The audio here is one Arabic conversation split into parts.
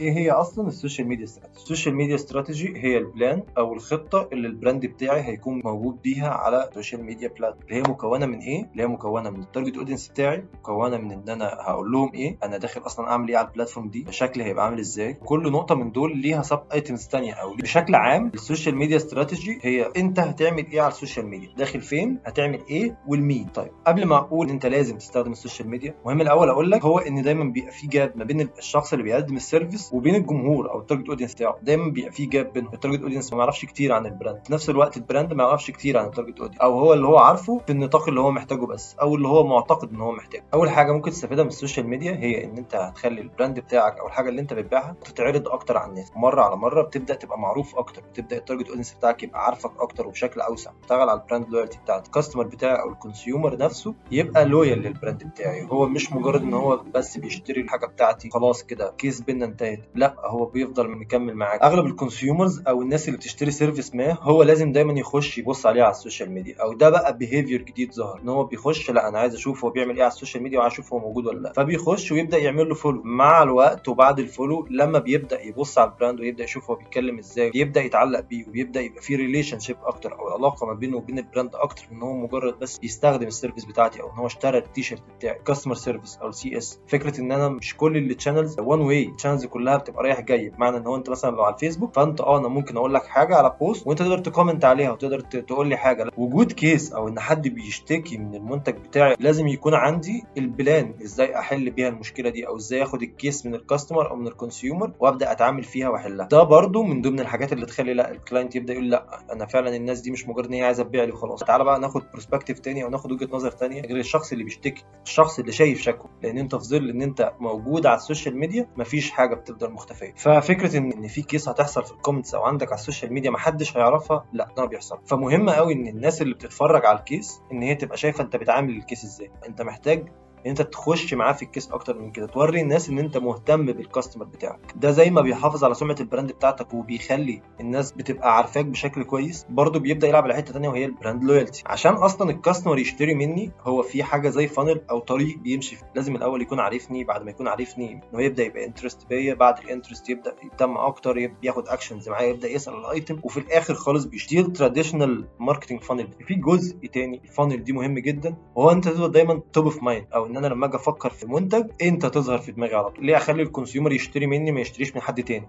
إيه هي أصلا ال social media strategy ال social media strategy هي ال plan أو الخطة اللي ال brand بتاعي هيكون موجود بيها على ال social media plat اللي هي مكونة من إيه؟ اللي هي مكونة من ال target audience بتاعي مكونة من إن أنا هقول لهم إيه؟ أنا داخل أصلا أعمل إيه على ال platform دي؟ الشكل هيبقى عامل إزاي؟ كل نقطة من دول ليها sub items ثانية أو بشكل عام ال social media strategy هي أنت هتعمل إيه على ال social media داخل فين؟ هتعمل إيه والمين طيب قبل ما أقول أنت لازم تستخدم ال social media مهم الأول أقول لك هو إن دايما بيبقى في gap ما بين الشخص اللي بيقدم ال service وبين الجمهور أو ال target audience بتاعه. دايما بيبقى في gap بينهم ال target audience ما يعرفش كتير عن ال brand في نفس الوقت ال brand ما يعرفش كتير عن ال target audience أو هو اللي هو عارفه في النطاق اللي هو محتاجه بس أو اللي هو معتقد إن هو محتاجه. أول حاجة ممكن تستفيدها من ال social media هي إن أنت هتخلي ال brand بتاعك أو الحاجة اللي أنت بتبيعها تتعرض أكتر على الناس. مرة على مرة بتبدأ تبقى معروف أكتر بتبدأ ال target audience بتاعك يبقى عارفك أكتر وبشكل أوسع. تشتغل على ال brand loyalty بتاعت ال customer بتاعي أو ال consumer نفسه يبقى loyal لل brand بتاعي. هو مش مجرد إن هو بس بيشتري الحاجة بتاعتي خلاص كده case بينا انتهت لا هو بيفضل مكمل معاك. أغلب ال consumers أو الناس اللي بتشتري service ما هو لازم دايما يخش يبص عليه على ال social media. أو ده بقى behavior جديد ظهر إن هو بيخش لا أنا عايز أشوف هو بيعمل إيه على ال social media وعايز أشوف هو موجود ولا لا. فبيخش ويبدأ يعمل له follow مع الوقت وبعد ال follow لما بيبدأ يبص على ال brand ويبدأ يشوف هو بيتكلم إزاي بيبدا يتعلق بيه وبيبدا يبقى في relationship أكتر أو علاقة ما بينه وبين ال brand أكتر من هو مجرد بس يستخدم ال service بتاعتي أو إن هو اشترى التيشيرت بتاعي customer service أو ال CS فكرة إن أنا مش كل ال channels one way ال channels كلها بتبقى رايح جاي بمعنى إن هو أنت مثلا لو على الفيسبوك فأنت آه أنا ممكن أقول لك حاجة على post وأنت تقدر ت comment عليها وتقدر تقول لي حاجة. وجود case أو إن حد بيشتكي من المنتج بتاعي لازم يكون عندي ال plan إزاي أحل بيها المشكلة دي أو إزاي آخد ال case من ال customer أو من ال consumer وأبدأ أتعامل فيها وأحلها. ده برده من ضمن الحاجات اللي تخلي لا ال client يبدأ يقول لأ أنا فعلا الناس دي مش مجرد إن هي عايزة تبيع لي وخلاص. تعالى بقى ناخد perspective تاني أو ناخد وجهة نظر تانية غير الشخص اللي بيشتكي الشخص اللي شايف شكوى. لأن أنت في ظل إن أنت موجود على ال social media مفيش حاجة بتفضل مختفيه ففكرة ان إن في case هتحصل في ال comments أو عندك على ال social media محدش هيعرفها لا ده ما بيحصل فمهم قوي إن الناس اللي بتتفرج على ال case إن هي تبقى شايفة أنت بتعامل ال case إزاي. أنت محتاج إن أنت تخش معاه في ال case أكتر من كده توري الناس إن أنت مهتم بال customer بتاعك. ده زي ما بيحافظ على سمعة ال brand بتاعتك وبيخلي الناس بتبقى عارفاك بشكل كويس برضه بيبدأ يلعب على حتة ثانية وهي ال brand loyalty عشان أصلا ال customer يشتري مني هو في حاجة زي funnel أو طريق بيمشي فيه. لازم الأول يكون عارفني بعد ما يكون عارفني إنه يبدأ يبقى interested بيا بعد ال interest يبدأ يهتم أكتر ياخد actions معايا يبدأ يسأل ال item وفي الآخر خالص بيشتري traditional marketing funnel في جزء تاني ال funnel دي مهم جدا وهو أنت دايما top of mind أو إن أنا لما أجي أفكر في منتج أنت تظهر في دماغي على طول. ليه؟ أخلي ال consumer يشتري مني ما يشتريش من حد تاني.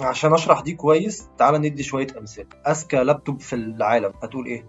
عشان أشرح دي كويس تعال ندي شوية أمثلة. أذكى لابتوب في العالم هتقول إيه؟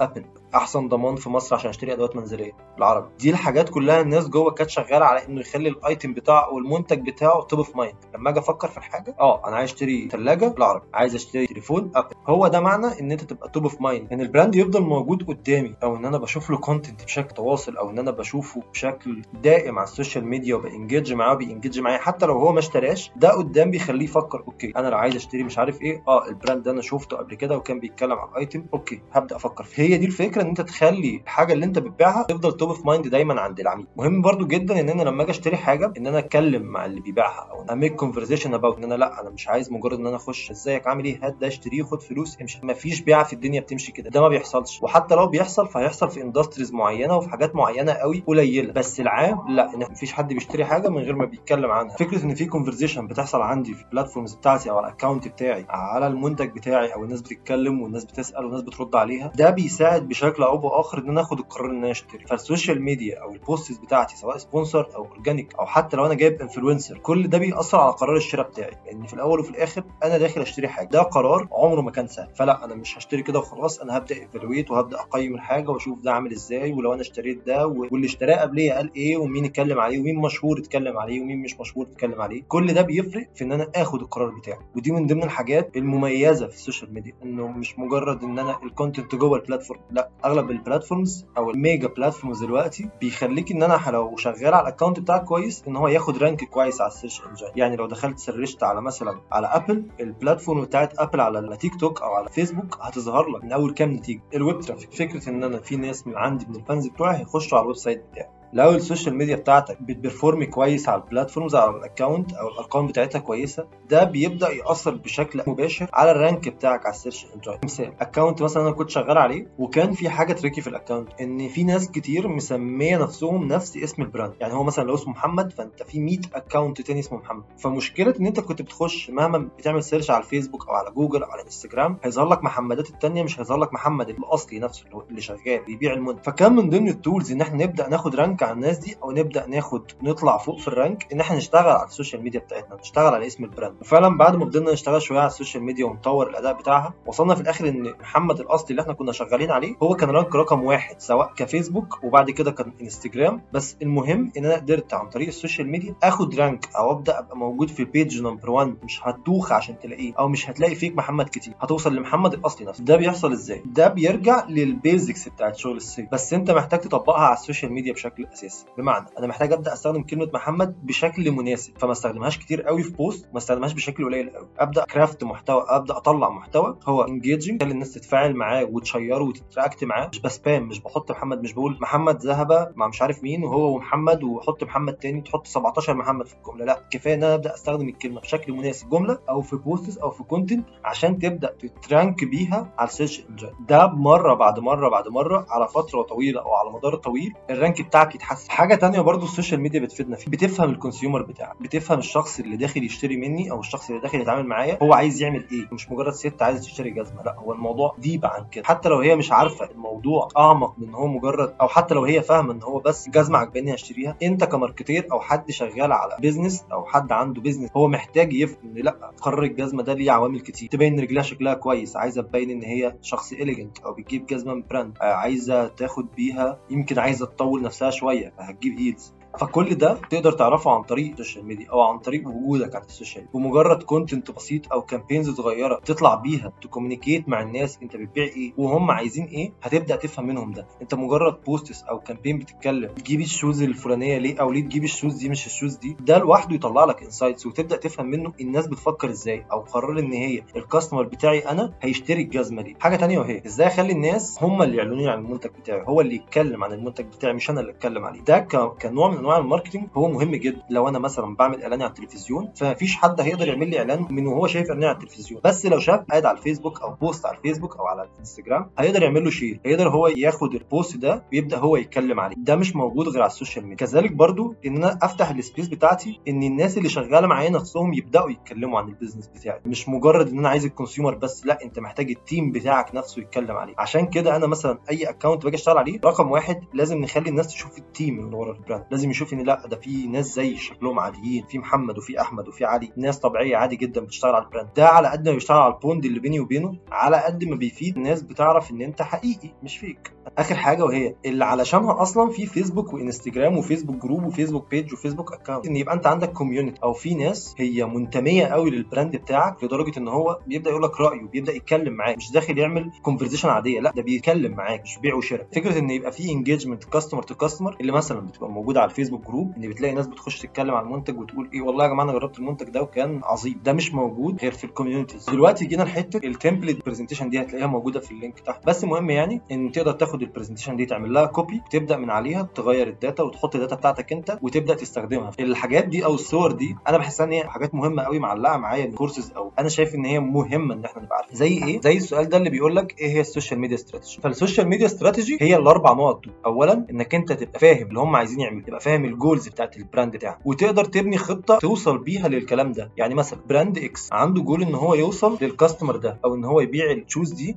Apple أحسن ضمان في مصر عشان أشتري أدوات منزلية بالعربي. دي الحاجات كلها الناس جوه كانت شغالة على إنه يخلي ال item بتاعه أو المنتج بتاعه top of mind لما أجي أفكر في الحاجة آه أنا عايز أشتري ثلاجه بالعربي عايز أشتري تليفون Apple هو ده معنى إن أنت تبقى top of mind إن ال brand يفضل موجود قدامي أو إن أنا بشوف له content بشكل تواصل أو إن أنا بشوفه بشكل دائم على ال social media وب engage معاه وبي engage معايا. حتى لو هو ما اشتراش ده قدام بيخليه يفكر okay أنا لو عايز أشتري مش عارف إيه آه ال brand ده أنا شفته قبل كده وكان بيتكلم عن ال item okay هبدأ أفكر فيه هي دي الفكرة إن أنت تخلي الحاجة اللي أنت بتبيعها تفضل top of mind دايما عند العميل. مهم برضو جدا إن أنا لما أجي أشتري حاجة إن أنا أتكلم مع اللي بيبيعها أو a make conversation about إن أنا لأ أنا مش عايز مجرد إن أنا أخش إزيك عامل إيه؟ هات ده اشتريه خد فلوس امشي. مفيش بيعه في الدنيا بتمشي كده. ده ما بيحصلش. وحتى لو بيحصل فهيحصل في industries معينة وفي حاجات معينة قوي قليلة. بس العام لأ إن مفيش حد بيشتري حاجة من غير ما بيتكلم عنها. فكرة إن في conversation بتحصل عندي في ال platforms بتاعتي أو ال account بتاعي على المنتج بتاعي أو الناس بتتكلم والناس بتسأل والناس بترد عليها ده بيساعد بشكل أو بآخر إن أنا آخد القرار إن أنا أشتري. فال social media أو ال posts بتاعتي سواء sponsored أو organic أو حتى لو أنا جايب influencer كل ده بيأثر على قرار الشراء بتاعي. لأن في الأول وفي الآخر أنا داخل أشتري حاجة. ده قرار عمره ما كان سهل. فلا أنا مش هشتري كده وخلاص. أنا هبدأ evaluate وهبدأ أقيم الحاجة وأشوف ده عامل إزاي ولو أنا اشتريت ده واللي اشتراه قبليه قال إيه ومين اتكلم عليه ومين مشهور اتكلم عليه ومين مش مشهور اتكلم عليه. كل ده بيفرق في إن أنا آخد القرار بتاعي. ودي من ضمن الحاجات المميزة في ال social media إنه مش مجرد إن أنا ال content جوه ال platform لا أغلب ال platforms أو ال mega platforms دلوقتي بيخليك إن أنا لو شغال على ال account بتاعك كويس إن هو ياخد rank كويس على ال search engine يعني لو دخلت search ت على مثلا على Apple ال platform بتاعت Apple على تيك توك أو على فيسبوك هتظهر لك من أول كام نتيجة. ال web traffic فكرة إن أنا في ناس من عندي من ال fans بتوعي هيخشوا على ال website بتاعي. لو ال social media بتاعتك بت perform كويس على ال platforms أو ال account أو الأرقام بتاعتها كويسة ده بيبدأ يأثر بشكل مباشر على ال rank بتاعك على ال search engine مثال account مثلا أنا كنت شغال عليه وكان في حاجة tricky في ال account إن في ناس كتير مسمية نفسهم نفس اسم ال brand يعني هو مثلا لو اسمه محمد فأنت في 100 account تاني اسمه محمد. فمشكلة إن أنت كنت بتخش مهما بتعمل search على الفيسبوك أو على جوجل أو على الانستجرام هيظهر لك محمدات التانية مش هيظهر لك محمد الأصلي نفسه اللي شغال بيبيع المنتج. فكان من ضمن ال tools إن إحنا نبدأ ناخد rank على الناس دي أو نبدأ ناخد نطلع فوق في ال rank إن إحنا نشتغل على ال social media بتاعتنا نشتغل على اسم ال brand. وفعلا بعد ما فضلنا نشتغل شوية على ال social media ونطور الأداء بتاعها وصلنا في الآخر إن محمد الأصلي اللي إحنا كنا شغالين عليه هو كان rank رقم واحد سواء كفيسبوك وبعد كده كان إنستجرام. بس المهم إن أنا قدرت عن طريق ال social media آخد rank أو أبدأ أبقى موجود في ال page number 1 مش هتدوخ عشان تلاقيه أو مش هتلاقي fake محمد كتير هتوصل لمحمد الأصلي نفسه. ده بيحصل إزاي؟ ده بيرجع لل basics بتاعت شغل ال sale بس أنت محتاج تطبقها على ال social media بشكل اساسي بمعنى أنا محتاج أبدأ أستخدم كلمة محمد بشكل مناسب فما استخدمهاش كتير قوي في post ما استخدمهاش بشكل قليل قوي. أبدأ craft محتوى أبدأ أطلع محتوى هو engaging خلي الناس تتفاعل معاه وت share ه وت interact معاه. مش ب spam مش بحط محمد مش بقول محمد ذهب مع مش عارف مين وهو ومحمد واحط محمد تاني تحط 17 محمد في الجملة. لا كفاية إن أنا أبدأ أستخدم الكلمة بشكل مناسب. جملة أو في posts أو في content عشان تبدأ تت rank بيها على ال search engine ده مرة بعد مرة بعد مرة على فترة طويلة أو على مدار طويل ال rank بتاعك يتحسن حاجة تانية برضو ال social media بتفيدنا فيه. بتفهم ال consumer بتاعك. بتفهم الشخص اللي داخل يشتري مني أو الشخص اللي داخل يتعامل معايا هو عايز يعمل إيه. مش مجرد ست عايزة تشتري جزمة. لا هو الموضوع deep عن كده. حتى لو هي مش عارفة الموضوع أعمق من هو مجرد أو حتى لو هي فاهمة إن هو بس جزمة عجباني هشتريها أنت ك marketer أو حد شغال على business أو حد عنده business هو محتاج يفهم إن لا قرار الجزمة ده ليه عوامل كتير. تبين رجلها شكلها كويس عايزة تبين إن هي شخص elegant أو بتجيب جزمة brand عايزة تاخد بيها يمكن عايزة تطول نفسها شوية. فهتجيب heels فكل ده تقدر تعرفه عن طريق ال social media أو عن طريق وجودك على ال social. media بمجرد content بسيط أو campaigns صغيرة تطلع بيها ت communicate مع الناس أنت بتبيع إيه وهم عايزين إيه هتبدأ تفهم منهم ده. أنت مجرد posts أو campaign بتتكلم تجيب ال shoes الفلانية ليه أو ليه تجيب ال shoes دي مش ال shoes دي ده لوحده يطلع لك insights وتبدأ تفهم منه الناس بتفكر إزاي أو قرر إن هي ال customer بتاعي أنا هيشتري الجزمة دي. حاجة تانية وهي إزاي أخلي الناس هم اللي يعلنوني عن المنتج بتاعي هو اللي يتكلم عن المنتج بتاعي مش أنا اللي أتكلم عليه. ده كنوع من انواع ال marketing هو مهم جدا. لو أنا مثلا بعمل إعلان على التلفزيون فمفيش حد هيقدر يعمل لي إعلان من وهو شايف اعلان على التلفزيون. بس لو شاف ad على الفيسبوك أو post على الفيسبوك أو على الإنستجرام هيقدر يعمل له share. هيقدر هو ياخد ال post ده ويبدأ هو يتكلم عليه. ده مش موجود غير على ال social media. كذلك برضو إن أنا أفتح ال space بتاعتي إن الناس اللي شغالة معايا نفسهم يبدأوا يتكلموا عن ال business بتاعي. مش مجرد إن أنا عايز ال consumer بس لا أنت محتاج ال team بتاعك نفسه يتكلم عليه. عشان كده أنا مثلا أي account باجي أشتغل عليه رقم واحد لازم نخلي الناس تشوف ال team اللي ورا ال brand لازم يشوف إن لا ده في ناس زي شكلهم عاديين في محمد وفي أحمد وفي علي ناس طبيعية عادي جدا بتشتغل على ال brand. ده على قد ما بيشتغل على ال bond اللي بيني وبينه على قد ما بيفيد الناس بتعرف إن أنت حقيقي مش fake آخر حاجة وهي اللي علشانها أصلا في فيسبوك وإنستجرام وفيسبوك جروب وفيسبوك بيج وفيسبوك اكونت إن يبقى أنت عندك community أو في ناس هي منتمية قوي لل brand بتاعك لدرجة إن هو بيبدأ يقول لك رأيه بيبدأ يتكلم معاك مش داخل يعمل conversation عادية لا ده بيتكلم معاك مش بيع وشراء فكرة إن يبقى في engagement customer to customer اللي مثلا بتبقى موجودة على ال Facebook group إن بتلاقي ناس بتخش تتكلم عن المنتج وتقول إيه والله يا جماعة أنا جربت المنتج ده وكان عظيم. ده مش موجود غير في ال communities دلوقتي جينا لحتة ال template presentation دي هتلاقيها موجودة في ال link تحت. بس المهم يعني إن تقدر تاخد ال presentation دي تعمل لها copy وتبدا من عليها تغير ال data وتحط ال data بتاعتك أنت وتبدأ تستخدمها. الحاجات دي أو الصور دي أنا بحسها إن هي حاجات مهمة قوي معلقة معايا من كورسز أو أنا شايف إن هي مهمة إن إحنا نبقى عارفين. زي إيه؟ زي السؤال ده اللي بيقول لك إيه هي ال social media strategy فال social media strategy هي الأربع نقط. اولا إنك أنت تبقى فاهم اللي هم عايزين يعملوا تبقى فاهم ال goals بتاعت ال brand بتاعك وتقدر تبني خطة توصل بيها للكلام ده. يعني مثلا brand X عنده جول إن هو يوصل لل customer ده أو إن هو يبيع ال shoes دي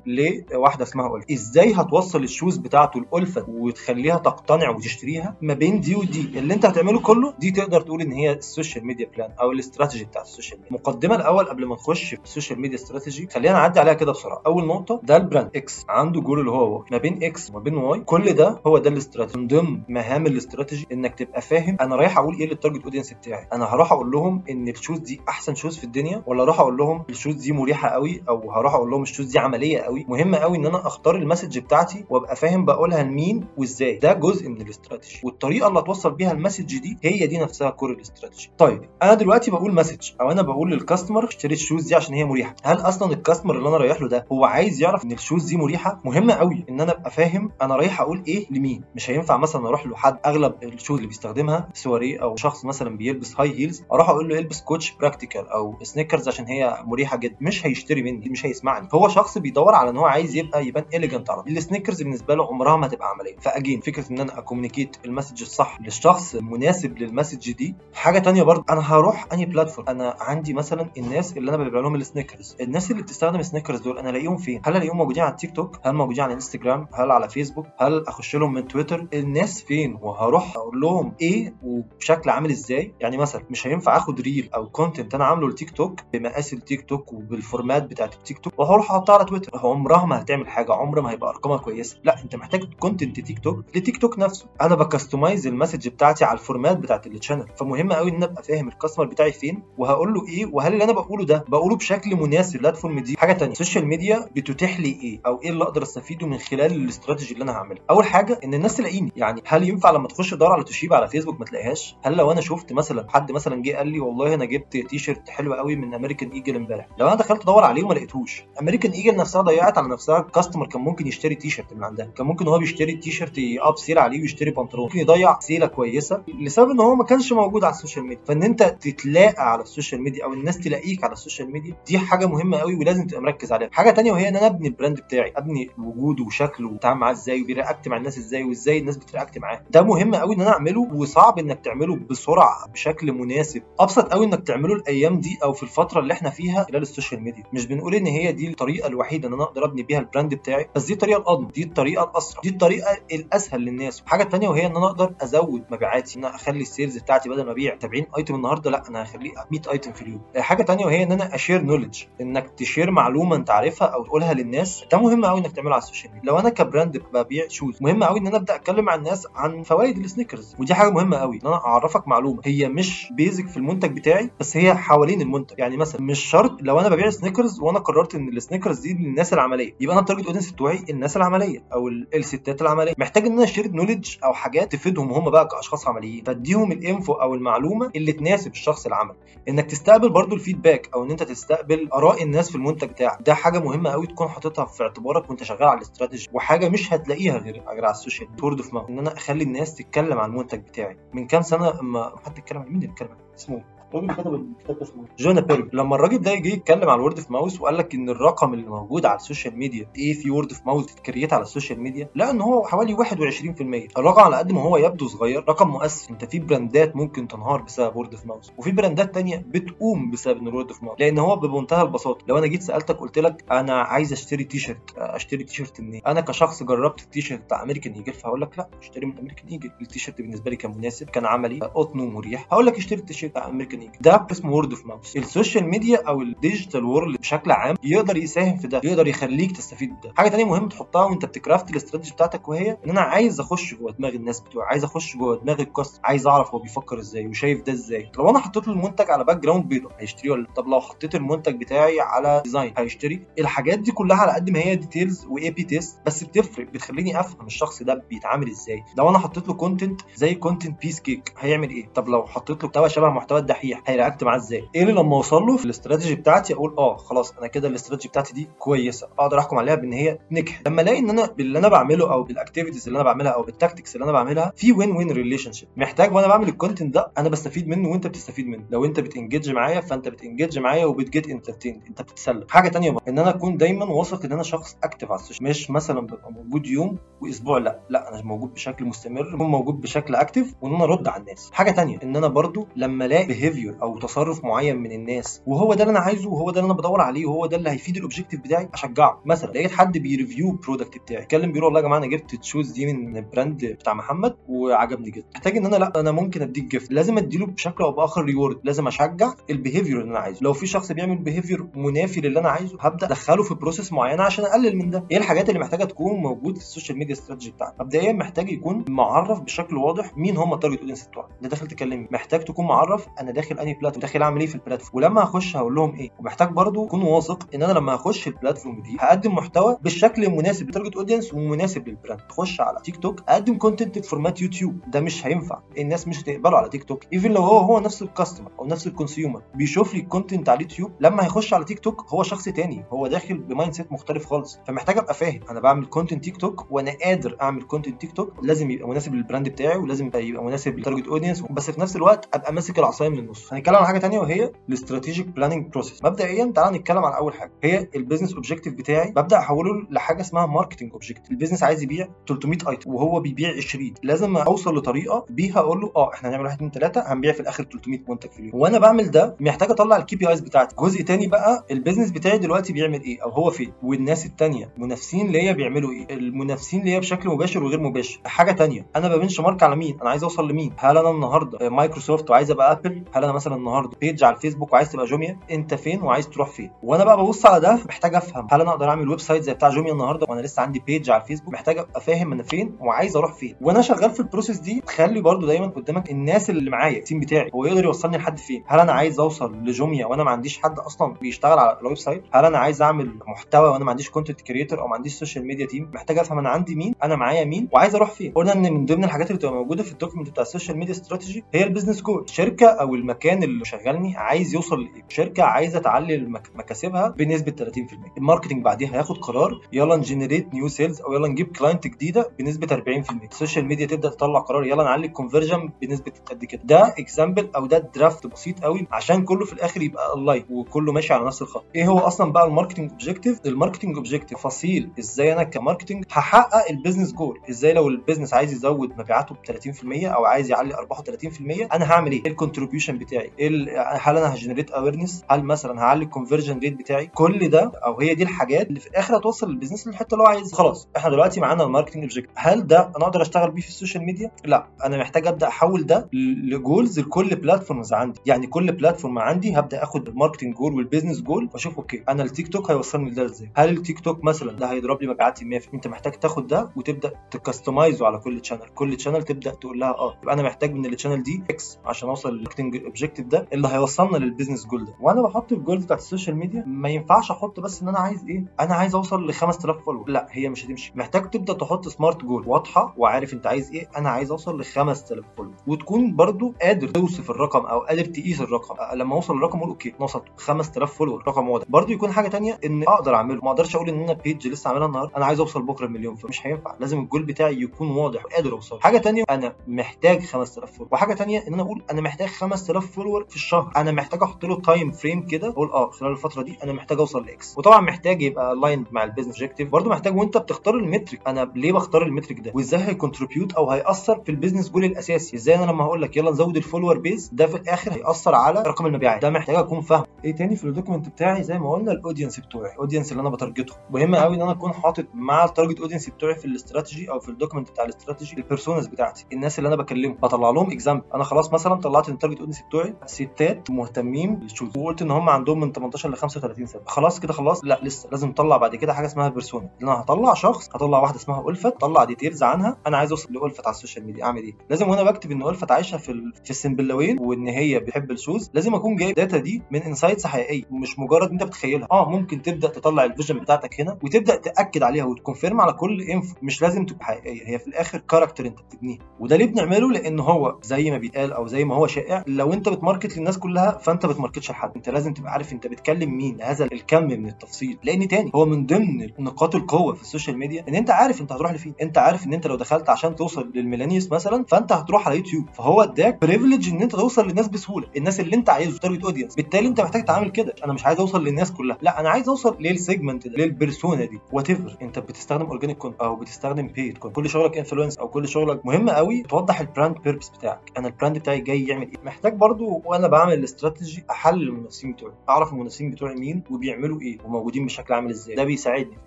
لواحدة اسمها ألفة إزاي هتوصل ال shoes بتاعته لألفة وتخليها تقتنع وتشتريها؟ ما بين دي ودي اللي أنت هتعمله كله دي تقدر تقول إن هي ال social media plan أو الاستراتيجي بتاعت ال social media مقدمة الأول قبل ما نخش في ال social media strategy خلينا نعدي عليها كده بسرعة. أول نقطة ده ال brand X عنده جول اللي هو ما بين X وما بين Y كل ده هو ده الاستراتيجي. من ضمن مهام الاستراتيجي إنك تبقى فاهم أنا رايح أقول إيه لل target audience بتاعي. أنا هروح أقول لهم إن ال shoes دي أحسن shoes في الدنيا ولا أروح أقول لهم ال shoes دي مريحة قوي أو هروح أقول لهم ال shoes دي عملية قوي مهم قوي إن أنا أختار ال message بتاعتي وأبقى فاهم بقولها لمين وإزاي. ده جزء من الاستراتيجي. والطريقة اللي هتوصل بيها ال message دي هي دي نفسها core ال strategy. طيب أنا دلوقتي بقول message أو أنا بقول لل customer اشتري ال shoes دي عشان هي مريحة. هل أصلا ال customer اللي أنا رايح له ده هو عايز يعرف إن ال shoes دي مريحة؟ مهم قوي إن أنا أبقى فاهم أنا رايح أقول إيه لمين. مش هينفع مثلا أروح له حد أغلب ال shoes اللي بيستخدمها سواري أو شخص مثلا بيلبس high heels أروح أقول له البس كوتش practical أو sneakers عشان هي مريحة جدا مش هيشتري مني مش هيسمعني. هو شخص بيدور على إن هو عايز يبقى يبان elegant على طول. ال sneakers بالنسبة له عمرها ما هتبقى عملية. فأجين فكرة إن أنا a communicate ال message الصح للشخص المناسب لل message دي. حاجة تانية برضه أنا هروح أنهي platform أنا عندي مثلا الناس اللي أنا ببيع لهم ال sneakers الناس اللي بتستخدم ال sneakers دول أنا ألاقيهم فين؟ هل ألاقيهم موجودين على التيك توك هل موجودين على انستجرام هل على فيسبوك هل أخش لهم من تويتر الناس فين؟ وهروح أقول لهم إيه وبشكل عامل إزاي؟ يعني مثلا مش هينفع آخد reel أو content أنا عامله لتيك توك بمقاس التيك توك وبال format بتاعت التيك توك وهروح أحطها على تويتر. عمرها ما هتعمل حاجة عمر ما هيبقى أرقامها كويسة. لا أنت محتاج content تيك توك لتيك توك نفسه. أنا ب customize ال message بتاعتي على ال format بتاعت ال channel فمهم قوي إن أنا أبقى فاهم ال customer بتاعي فين وهقول له إيه وهل اللي أنا بقوله ده بقوله بشكل مناسب لل platform دي. حاجة ثانية ال social media بتتيح لي إيه أو إيه اللي أقدر أستفيده من خلال الاستراتيجي اللي أنا هعملها؟ أول حاجة إن الناس تلاقيني. يعني هل ينفع لما تخش تدور على توشيبا على فيسبوك ما تلاقيهاش. هل لو أنا شفت مثلا حد مثلا جه قال لي والله أنا جبت تي شيرت حلو قوي من American Eagle امبارح. لو أنا دخلت أدور عليه وما لقيتهوش. American Eagle نفسها ضيعت على نفسها. customer كان ممكن يشتري تي شيرت من عندها. كان ممكن هو بيشتري t-shirt upsell عليه ويشتري بنطلون. ممكن يضيع sale كويسة. لسبب إن هو ما كانش موجود على ال social media. فإن أنت تتلاقى على ال social media أو الناس تلاقيك على ال social media دي حاجة مهمة قوي ولازم تبقى مركز عليها. حاجة تانية وهي إن أنا أبني ال brand بتاعي. أبني وجوده وشكله وبتعامل معاه إزاي وبي react مع الناس إزاي وإزاي الناس بت react معاه. ده مهم قوي إن أنا أعمله وصعب إنك تعمله بسرعة بشكل مناسب. أبسط قوي إنك تعمله الأيام دي أو في الفترة اللي إحنا فيها خلال ال social media. مش بنقول إن هي دي الطريقة الوحيدة إن أنا أقدر أبني بيها ال brand بتاعي بس دي الطريقة الاضمن دي الطريقة الأسرع دي الطريقة الأسهل للناس. حاجة تانية وهي إن أنا أقدر أزود مبيعاتي إن أنا أخلي ال sales بتاعتي بدل ما أبيع 70 item النهارده لأ أنا هخليه 100 item في اليوم. حاجة تانية وهي إن أنا أ share knowledge إنك تشير معلومة أنت عارفها أو تقولها للناس. ده مهم قوي إنك تعمله على ال social media. لو أنا ك brand ببيع shoes مهم قوي إن أنا أبدأ أتكلم مع الناس عن فوائد ال sneakers ودي حاجة مهمة قوي إن أنا أعرفك معلومة. هي مش basic في المنتج بتاعي بس هي حوالين المنتج. يعني مثلا مش شرط لو أنا ببيع sneakers وأنا قررت إن ال sneakers دي للناس العملية يبقى أنا ال target audience بتوعي الناس العملية أو الستات العملية. محتاج إن أنا اشتري نولج أو حاجات تفيدهم هم بقى كأشخاص عمليين. فأديهم ال info أو المعلومة اللي تناسب الشخص العملي إنك تستقبل برضو ال feedback أو إن أنت تستقبل آراء الناس في المنتج بتاعك. ده حاجة مهمة قوي تكون حاططها في اعتبارك وأنت شغال على الاستراتيجي وحاجة مش هتلاقيها غير على ال social و word of إن أنا أخلي الناس تتكلم عن المنتج. بتاعي. من كام سنة اما حد اتكلم عن مين اللي اتكلم اسمه الراجل كتب الكتاب اسمه جونا بيري لما الراجل ده جه يتكلم على ال word of mouth وقال لك إن الرقم اللي موجود على ال social media إيه في word of mouth تت create على ال social media؟ لا إن هو حوالي 21% الرقم على قد ما هو يبدو صغير رقم مؤثر. أنت في brand ات ممكن تنهار بسبب word of mouth وفي brand ات تانية بتقوم بسبب ال word of mouth لأن هو بمنتهى البساطة لو أنا جيت سألتك قلت لك أنا عايز أشتري تي شيرت أشتري تي شيرت منين؟ أنا كشخص جربت التي شيرت بتاع American Eagle فهقول لك لا اشتري من American Eagle ال t-shirt بالنسبة لي كان مناسب كان عملي قطن ومريح هقول لك اشتري التي شيرت بتاع American Eagle ده اسمه word of mouth ال social media أو ال digital world بشكل عام يقدر يساهم في ده يقدر يخليك تستفيد بده. حاجة ثانية مهم تحطها وانت بت craft ال strategy بتاعتك وهي إن أنا عايز أخش جوه دماغ الناس بتوعي عايز أخش جوه دماغ ال cust عايز أعرف هو بيفكر إزاي وشايف ده إزاي. لو أنا حطيت له المنتج على background بيضاء هيشتري ولا طب لو حطيت المنتج بتاعي على design هيشتري؟ الحاجات دي كلها على قد ما هي details و A/B test بس بتفرق بتخليني أفهم الشخص ده بيتعامل إزاي. لو أنا حطيت له content زي content piece of cake هيعمل إيه؟ طب لو حطيت له محتوى شبه محتوى الدحيح هي react معاه إزاي؟ إيه اللي لما أوصل له في الاستراتيجي بتاعتي أقول آه خلاص أنا كده الاستراتيجي بتاعتي دي كويسة أقدر أحكم عليها بإن هي نجحت. لما ألاقي إن أنا باللي أنا بعمله أو بال activities اللي أنا بعملها أو بال tactics اللي أنا بعملها في win-win relationship محتاج وأنا بعمل ال content ده أنا بستفيد منه وأنت بتستفيد منه. لو أنت بت engage معايا فأنت بت engage معايا وبت get entertained أنت بتتسلى. حاجة بقى إن أنا أكون دايما واثق إن أنا شخص active على ال social مش مثلا ببقى موجود يوم وأسبوع لا لا أنا موجود بشكل مستمر موجود بشكل active وإن أنا أرد على الناس. حاجة تانية إن أنا برضو لما ألاقي behavior أو تصرف معين من الناس وهو ده اللي أنا عايزه وهو ده اللي أنا بدور عليه وهو ده اللي هيفيد ال objective بتاعي أشجعه. مثلا لقيت حد بي review ال product بتاعي اتكلم بيقول والله يا جماعة أنا جبت ال shoes دي من ال brand بتاع محمد وعجبني جدا. محتاج إن أنا لأ أنا ممكن أديك gift لازم أديله بشكل أو بآخر reward لازم أشجع ال behavior اللي أنا عايزه. لو في شخص بيعمل behavior منافي للي أنا عايزه هبدأ أدخله في process معينة عشان أقلل من ده. إيه الحاجات اللي محتاجة تكون موجود في ال social media strategy بتاعك مبدئيا محتاج يكون معرف بشكل واضح مين هم ال target audience بتوعك. ده داخل تكلمني. محتاج تكون معرف أنا داخل أنهي platform داخل أعمل إيه في ال platform ولما هخش هقول لهم إيه؟ ومحتاج برضو اكون واثق إن أنا لما هخش ال platform دي هقدم محتوى بالشكل المناسب لل target audience ومناسب لل brand اخش على تيك توك اقدم content format يوتيوب ده مش هينفع. الناس مش هتقبله على تيك توك even لو هو هو نفس ال customer أو نفس ال consumer بيشوف لي ال content على اليوتيوب لما هيخش على تيك توك هو شخص تاني. هو داخل ب mindset مختلف خالص. فمحتاج أبقى فاهم. أنا بعمل content تيك توك وأنا قادر أعمل content تيك توك لازم يبقى مناسب لل brand بتاعي ولازم يبقى مناسب لل target audience بس في نفس الوقت أبقى ماسك العصاية من هنتكلم عن حاجة ثانية وهي ال strategic planning process مبدئيا تعالى نتكلم عن أول حاجة. هي ال business objective بتاعي ببدأ أحوله لحاجة اسمها marketing objective ال business عايز يبيع 300 item وهو بيبيع 20 لازم أوصل لطريقة بيها أقول له آه إحنا هنعمل 1 2 3 هنبيع في الآخر 300 منتج في اليوم. وأنا بعمل ده محتاج أطلع ال KPIs بتاعتي. جزء تاني بقى ال business بتاعي دلوقتي بيعمل إيه؟ أو هو فين؟ والناس التانية. منافسين ليا بيعملوا إيه؟ المنافسين ليا بشكل مباشر وغير مباشر. حاجة تانية. أنا ب benchmark على مين؟ أنا عايز أوصل لمين؟ هل أنا النهارده مايكروسوفت وعايز أبقى أبل؟ هل أنا مثلا النهارده page على الفيسبوك وعايز تبقى جوميا؟ أنت فين وعايز تروح فين؟ وأنا بقى ببص على ده محتاج أفهم. هل أنا أقدر أعمل website زي بتاع جوميا النهارده وأنا لسه عندي page على الفيسبوك؟ محتاج أبقى فاهم أنا فين وعايز أروح فين. وأنا شغال في ال process دي تخلي برضو دايما قدامك الناس اللي معايا ال team بتاعي هو يقدر يوصلني لحد فين؟ هل أنا عايز أوصل لجوميا وأنا ما عنديش حد أصلا بيشتغل على ال website هل أنا عايز أعمل محتوى وأنا ما عنديش content creator أو ما عنديش social media team محتاج أفهم أنا عندي مين أنا معايا مين وعايز أروح فين؟ قلنا إن من ضمن الحاجات اللي بتبقى موجودة في ال document بتاع ال social media strategy هي ال business goal شركة أو المكان اللي شغلني عايز يوصل لايه شركه عايزه تعلي. مكاسبها بنسبة 30% ال marketing بعديها هياخد قرار يلا ن generate new sales أو يلا نجيب client جديدة بنسبة 40% ال social media تبدأ تطلع قرار يلا نعلي ال conversion بنسبة قد كده. ده example أو ده draft بسيط قوي عشان كله في الآخر يبقى on line وكله ماشي على نفس الخط. إيه هو أصلا بقى ال marketing objective ال marketing objective تفاصيل إزاي أنا ك marketing هحقق ال business goal إزاي لو ال business عايز يزود مبيعاته ب 30% أو عايز يعلي ارباحه 30% أنا هعمل إيه؟ ال contribution بتاعي. إيه هل أنا ه generate awareness هل مثلا هعلي ال conversion rate بتاعي؟ كل ده أو هي دي الحاجات اللي في الآخر هتوصل ال business للحته اللي هو عايزها. خلاص إحنا دلوقتي معانا ال marketing objective هل ده أنا أقدر أشتغل بيه في ال social media؟ لا. أنا محتاج أبدأ أحول ده ل goals لكل platforms عندي. يعني كل platform عندي هبدأ آخد ال marketing goal وال business goal وأشوف okay أنا التيك توك هيوصلني لده إزاي؟ هل التيك توك مثلا ده هيضرب لي مبيعاتي 100% أنت محتاج تاخد ده وتبدأ ت customize ه على كل channel كل channel تبدأ تقول لها آه يبقى أنا محتاج من ال channel دي X عشان أوصل لل marketing objective ده اللي هيوصلنا لل business goal ده. وأنا بحط ال goals بتاعت ال social media ما ينفعش أحط بس إن أنا عايز إيه؟ أنا عايز أوصل ل 5000 follower لا هي مش هتمشي. محتاج تبدأ تحط smart goal واضحة وعارف أنت عايز إيه؟ أنا عايز أوصل ل 5000 follower وتكون برضو قادر توصف الرقم أو قادر تقيس الرقم. لما أوصل للرقم أقول okay أنا وصلت 5000 follower رقم واضح. برضو يكون حاجة ثانية إن أقدر أعمله. ما أقدرش أقول إن أنا page لسه عاملها النهارده. أنا عايز أوصل بكرة المليون فمش هينفع. لازم الجول بتاعي يكون واضح وقادر اوصل حاجة ثانية أنا محتاج 5000 follower وحاجة ثانية إن أنا أقول أنا محتاج 5000 follower في الشهر. أنا محتاج أحط له time frame كده أقول آه خلال الفترة دي أنا محتاج أوصل ل X. وطبعا محتاج يبقى aligned مع ال business objective برضو محتاج وأنت بتختار ال metric أنا ليه بختار ال metric ده؟ وإزاي ه contribute أو هيأثر في ال business goal الأساسي؟ إزاي أنا لما هقول لك يلا نزود ال follower base ده في الآخر هيأثر على رقم المبيعات. ده محتاج أكون فاهم. إيه تاني في ال document بتاعي؟ زي ما قلنا ال audience بتوعي. ال audience اللي أنا ب target ه. مهم قوي إن أنا أكون حاطط مع ال target audience بتوعي في الاستراتيجي أو في ال document بتاع ال strategy ال personas بتاعتي. الناس اللي أنا بكلمهم بطلع لهم example أنا خلاص مثلا طلعت ال target audience بتوعي ستات مهتمين بال shoes وقلت إن هم عندهم من 18 ل 35 سنه خلاص كده خلاص. لا لسه. لازم اطلع بعد كده حاجة اسمها persona. أنا هطلع شخص هطلع واحدة اسمها ألفت اطلع details عنها. أنا عايز أوصل لألفت على ال social media. أعمل إيه؟ لازم وأنا بكتب إن ألفت عايشة في. في السنبلاوين وإن هي بتحب ال shoes. لازم أكون جايب data دي من insights حقيقية. مش مجرد أنت بتخيلها آه ممكن تبدأ تطلع ال vision بتاعتك هنا وتبدأ تأكد عليها وت confirm على كل info مش لازم تبقى حقيقية. هي في الآخر character أنت بتبنيه وده ليه بنعمله لأن هو زي ما بيتقال أو زي ما هو شائع. لو أنت بت market للناس كلها فانت بت market ش لحد. انت لازم تبقى عارف انت بتكلم مين هذا الكم من التفصيل. لأن تاني هو من ضمن نقاط القوة في ال social media إن أنت عارف أنت هتروح لفين. أنت عارف إن أنت لو دخلت عشان توصل لل millennials مثلا فأنت هتروح على يوتيوب. فهو اداك privilege إن أنت توصل للناس بسهولة. الناس اللي أنت عايزه target audience بالتالي أنت محتاج تعمل كده. أنا مش عايز أوصل للناس كلها. لا أنا عايز أوصل لل segment ده لل persona دي. what أنت بتستخدم organic content أو بتستخدم paid content كل شغلك influencers أو كل شغلك مهم قوي توضح ال brand purpose بتاعك. أنا ال brand بتاعي جاي يعمل إيه؟ محتاج برضو وأنا بعمل الاستراتيجي احلل المنافسين بتوعي اعرف المنافسين بتوعي مين وبيعملوا إيه وموجودين بشكل عامل إزاي. ده بيساعدني.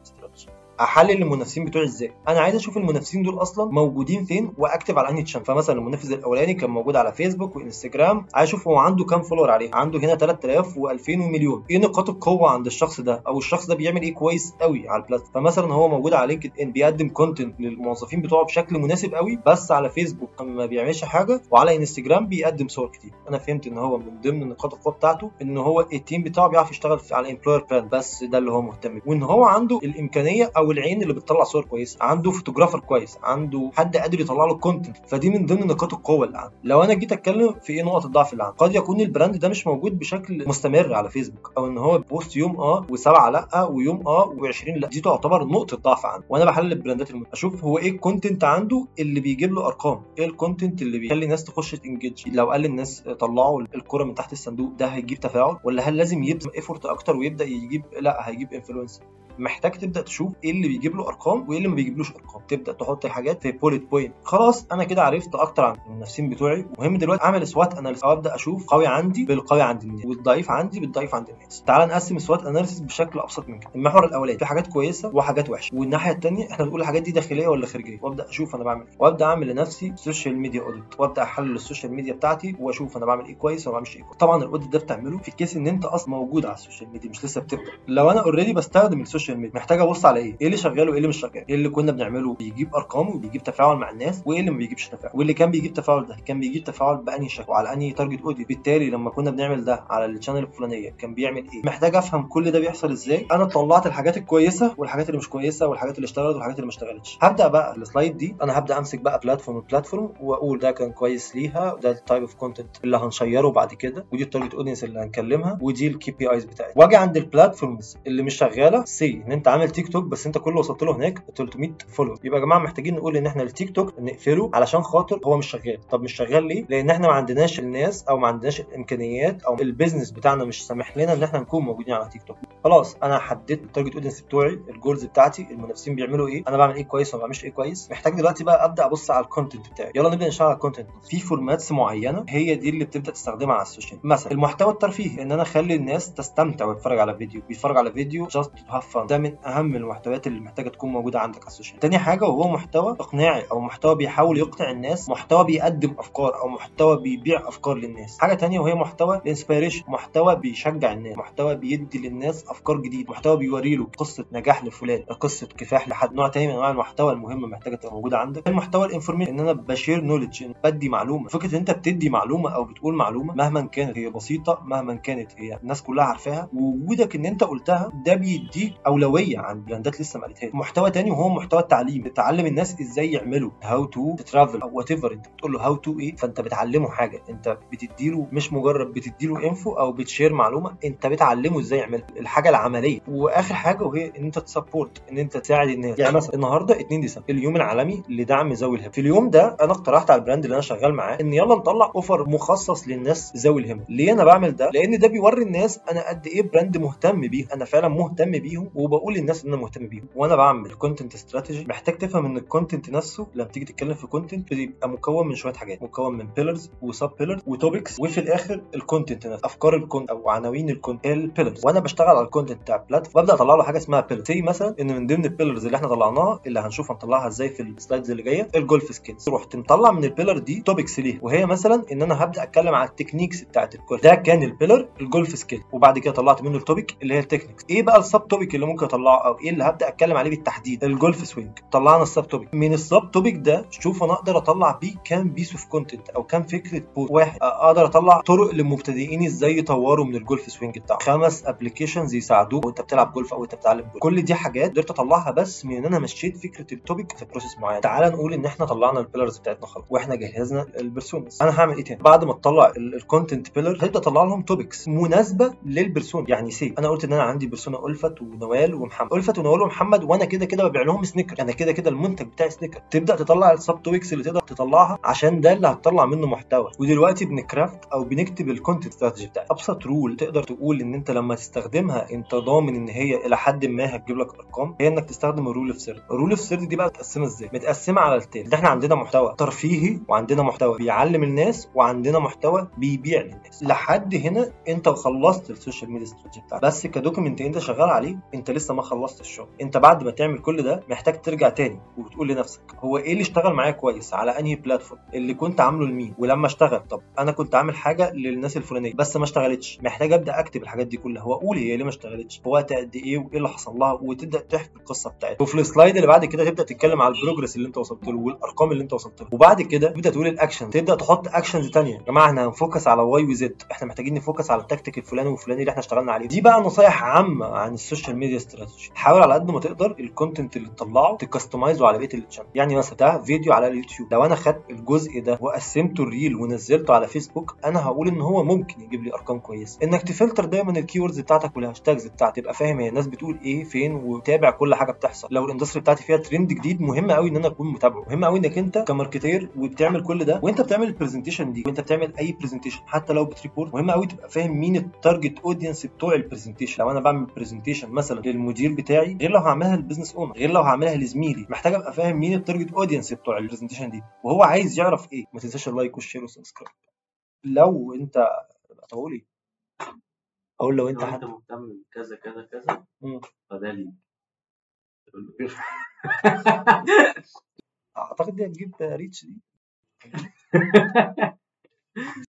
احلل المنافسين بتوعي إزاي؟ أنا عايز أشوف المنافسين دول أصلا موجودين فين واكتب على أنهي channel فمثلا المنافس الأولاني كان موجود على فيسبوك وإنستجرام. عايز أشوف هو عنده كام follower عليه. عنده هنا 3000 و2000 ومليون. إيه نقاط القوة عند الشخص ده؟ أو الشخص ده بيعمل إيه كويس قوي على ال platform فمثلا هو موجود على لينكد ان بيقدم content للموظفين بتوعه بشكل مناسب قوي بس على فيسبوك ما بيعملش حاجة وعلى انستجرام بيقدم صور كتير. أنا فهمت إن هو من ضمن نقاط القوة بتاعته إن هو ال team بتاعه بيعرف يشتغل على ال employer brand بس ده اللي هو مهتم وإن هو عنده الإمكانية أو العين اللي بتطلع صور كويس عنده photographer كويس عنده حد قادر يطلع له content فدي من ضمن نقاط القوة اللي عنده لو أنا جيت أتكلم في إيه نقط الضعف اللي عنده قد يكون ال brand ده مش موجود بشكل مستمر على فيسبوك أو إن هو post يوم آه وسبعة لأ ويوم آه و20 لأ. دي تعتبر نقطة ضعف عنده وأنا بحلل ال brandات المت... أشوف هو إيه ال content عنده اللي بيجيب له أرقام. إيه ال content اللي بيخلي الناس تخش ت engage لو قال للناس طلعوا الكرة من تحت الصندوق ده هيجيب تفاعل؟ ولا هل لازم يبذل effort أكتر ويبدأ يجيب؟ لأ هيجيب influencer محتاج تبدأ تشوف إيه اللي بيجيب له أرقام وإيه اللي ما بيجيبلوش أرقام. تبدأ تحط الحاجات في bullet point خلاص أنا كده عرفت أكتر عن المنافسين بتوعي. مهم دلوقتي أعمل SWOT analysis أبدأ أشوف قوي عندي بالقوي عند الناس والضعيف عندي بالضعيف عند الناس. تعال نقسم SWOT analysis بشكل أبسط من كده. المحور الأولاني في حاجات كويسة وحاجات وحشة. والناحية الثانية إحنا بنقول الحاجات دي داخلية ولا خارجية؟ وأبدأ أشوف أنا بعمل إيه. وأبدأ أعمل لنفسي social media audit وأبدأ أحلل ال social media بتاعتي وأشوف أنا بعمل إيه كويس وما بعملش إيه كويس. طبعا ال audit ده بتعمله في ال case إن أنت أصلا موجود على ال social media مش لسه بتبدأ. لو أنا already بستخدم ال social media محتاج أبص على إيه؟ إيه اللي شغال وايه اللي مش شغال؟ إيه اللي كنا بنعمله بيجيب أرقام وبيجيب تفاعل مع الناس وإيه اللي ما بيجيبش تفاعل؟ واللي كان بيجيب تفاعل ده كان بيجيب تفاعل بأنهي شكل وعلى أنهي target audience بالتالي لما كنا بنعمل ده على ال channel الفلانية كان بيعمل إيه؟ محتاج أفهم كل ده بيحصل إزاي؟ أنا طلعت الحاجات الكويسة والحاجات اللي مش كويسة والحاجات اللي اشتغلت والحاجات اللي ما اشتغلتش. هبدأ بقى ال slide دي أنا هبدأ أمسك بقى platform platform وأقول ده كان كويس ليها وده ال type of content اللي هنشيره بعد كده ودي ال target audience اللي هنكلمها ودي ال KPIs بتاعتي وأجي عند ال platforms اللي مش شغالة say إن أنت عامل تيك توك بس أنت كل اللي وصلت له هناك 300 follow يبقى يا جماعة محتاجين نقول إن إحنا التيك توك نقفله علشان خاطر هو مش شغال. طب مش شغال ليه؟ لأن إحنا ما عندناش الناس أو ما عندناش الإمكانيات أو ال business بتاعنا مش سامح لنا إن إحنا نكون موجودين على تيك توك خلاص أنا حددت ال target audience بتوعي ال goals بتاعتي المنافسين بيعملوا إيه أنا بعمل إيه كويس وما بعملش إيه كويس. محتاج دلوقتي بقى أبدأ أبص على ال content بتاعي. يلا نبدأ نشتغل على ال content في formats معينة هي دي اللي بتبدأ تستخدمها على ال social. مثلا المحتوى الترفيهي إن أنا أخلي الناس تستمتع وتتفرج على فيديو. بيتفرج على فيديو just to ده من أهم المحتويات اللي محتاجة تكون موجودة عندك على ال social تاني حاجة وهو محتوى إقناعي أو محتوى بيحاول يقنع الناس محتوى بيقدم أفكار أو محتوى بيبيع أفكار للناس. حاجة تانية وهي محتوى ال inspiration محتوى بيشجع الناس محتوى بيدي للناس أفكار جديدة محتوى بيوري له قصة نجاح لفلان قصة كفاح لحد نوع تاني من أنواع المحتوى المهمه محتاجة تبقى موجودة عندك. المحتوى ال information إن أنا بشير knowledge بدي معلومة. فكرة إن أنت بتدي معلومة أو بتقول معلومة مهما كانت هي بسيطة مهما كانت هي الناس كلها عارفاها ووجودك إن أنت قلتها ده بيديك أولوية عن brandات لسه ما قالتهاش. محتوى تاني وهو محتوى التعليم. بتعلم الناس إزاي يعملوا how to travel أو whatever أنت بتقول له how to إيه؟ فأنت بتعلمه حاجة. أنت بتديله مش مجرد بتديله info أو بتشير معلومة. أنت بتعلمه إزاي يعملها الحاجة العملية. وآخر حاجة وهي إن أنت ت support إن أنت تساعد الناس. يعني مثلا النهارده 2 ديسمبر اليوم العالمي لدعم ذوي الهمم في اليوم ده أنا اقترحت على ال brand اللي أنا شغال معاه إن يلا نطلع offer مخصص للناس ذوي الهمم ليه أنا بعمل ده؟ لأن ده بيوري الناس أنا قد إيه brand مهتم بيهم. أنا فعلا مهتم بيهم وبقول للناس إن أنا مهتم بيهم وأنا بعمل content strategy محتاج تفهم إن ال content نفسه لما تيجي تتكلم في content بيبقى مكون من شوية حاجات مكون من pillars و sub-pillars و topics وفي الآخر ال content نفسه أفكار ال content أو عناوين ال content ال pillars وأنا بشتغل على ال content بتاع ال platform ببدأ أطلع له حاجة اسمها pillar زي مثلا إن من ضمن ال pillars اللي إحنا طلعناها اللي هنشوف هنطلعها إزاي في ال slides اللي جاية ال golf skills رحت مطلع من ال pillar دي topics ليه وهي مثلا إن أنا هبدأ أتكلم على ال techniques بتاعت الجولف ده كان ال pillar ال golf skill وبعد كده طلعت منه ال topic اللي هي ال techniques إيه بقى ال sub-topic اللي ممكن اطلعه أو إيه اللي هبدأ أتكلم عليه بالتحديد؟ ال golf swing. طلعنا ال sub-topic. من ال sub-topic ده شوف أنا أقدر أطلع بيه كام piece of content أو كام فكرة post واحد أقدر أطلع طرق للمبتدئين إزاي يطوروا من ال golf swing بتاعهم. خمس applications يساعدوك وأنت بتلعب جولف أو أنت بتتعلم جولف. كل دي حاجات قدرت أطلعها بس من إن أنا مشيت فكرة ال topic في process معين. تعال نقول إن إحنا طلعنا ال pillars بتاعتنا خلاص وإحنا جهزنا ال personas أنا هعمل إيه تاني؟ بعد ما تطلع ال content pillar هبدأ أطلع لهم topics مناسبة لل persona يعني say أنا قلت إن أنا عندي persona ألفت ونوال ونوال ومحمد الفت ونوال ومحمد وأنا كده كده ببيع لهم sneaker أنا كده كده المنتج بتاعي sneaker تبدأ تطلع ال sub-topics اللي تقدر تطلعها عشان ده اللي هتطلع منه محتوى. ودلوقتي بن craft أو بنكتب ال content strategy بتاعك. أبسط rule تقدر تقول إن أنت لما تستخدمها أنت ضامن إن هي إلى حد ما هتجيب لك أرقام هي إنك تستخدم ال rule of third ال rule of third دي بقى متقسمه إزاي؟ متقسمة على التالي إحنا عندنا محتوى ترفيهي وعندنا محتوى بيعلم الناس وعندنا محتوى بيبيع للناس. لحد هنا أنت خلصت ال social media strategy بتاعك. بس ك document أنت شغال عليه أنت لسه ما خلصت الشغل. انت بعد ما تعمل كل ده محتاج ترجع تاني وتقول لنفسك هو إيه اللي اشتغل معايا كويس؟ على انهي platform اللي كنت عامله لمين؟ ولما اشتغل طب أنا كنت عامل حاجة للناس الفلانية بس ما اشتغلتش. محتاج ابدأ اكتب الحاجات دي كلها. واقول هي ليه ما اشتغلتش؟ في وقت قد إيه وايه اللي حصل لها؟ وتبدأ تحكي القصة بتاعتها. وفي ال slide اللي بعد كده تبدأ تتكلم على ال progress اللي انت وصلت له والأرقام اللي انت وصلت له. وبعد كده تبدأ تقول الاكشن تبدأ تحط actions ثانية يا جماعة إحنا هن focus على X, Y, و Z إحنا محتاجين ن focus على التكتيك الفلاني والفلاني اللي إحنا اشتغلنا عليه. دي بقى نصايح عامة عن ال social media strategy حاول على قد ما تقدر ال content اللي تطلعه ت customize ه على بقية ال channel يعني مثلا ده فيديو على اليوتيوب. لو أنا خدت الجزء ده وقسمته ل reel ونزلته على فيسبوك أنا هقول إن هو ممكن يجيب لي أرقام كويسة. إنك تفلتر دايما ال keywords بتاعتك وال hashtags بتاعتك تبقى فاهم هي الناس بتقول إيه فين وتابع كل حاجة بتحصل. لو ال industry بتاعتي فيها ترند جديد مهم قوي إن أنا أكون متابعه. مهم قوي إنك أنت ك marketer وبتعمل كل ده وأنت بتعمل ال presentation دي وأنت بتعمل أي presentation حتى لو بت report. مهم قوي تبقى فاهم مين ال target audience بتوع ال presentation لو أنا بعمل presentation مثلا للمدير بتاعي غير لو هعملها لل business owner غير لو هعملها لزميلي. محتاج أبقى فاهم مين ال target audience بتوع ال presentation دي وهو عايز يعرف إيه. ما تنساش ال like وال share وال subscribe لو أنت إيه أقول لو أنت حد. مهتم كذا كذا مم. فده كده. أعتقد دي هتجيب ريتش دي.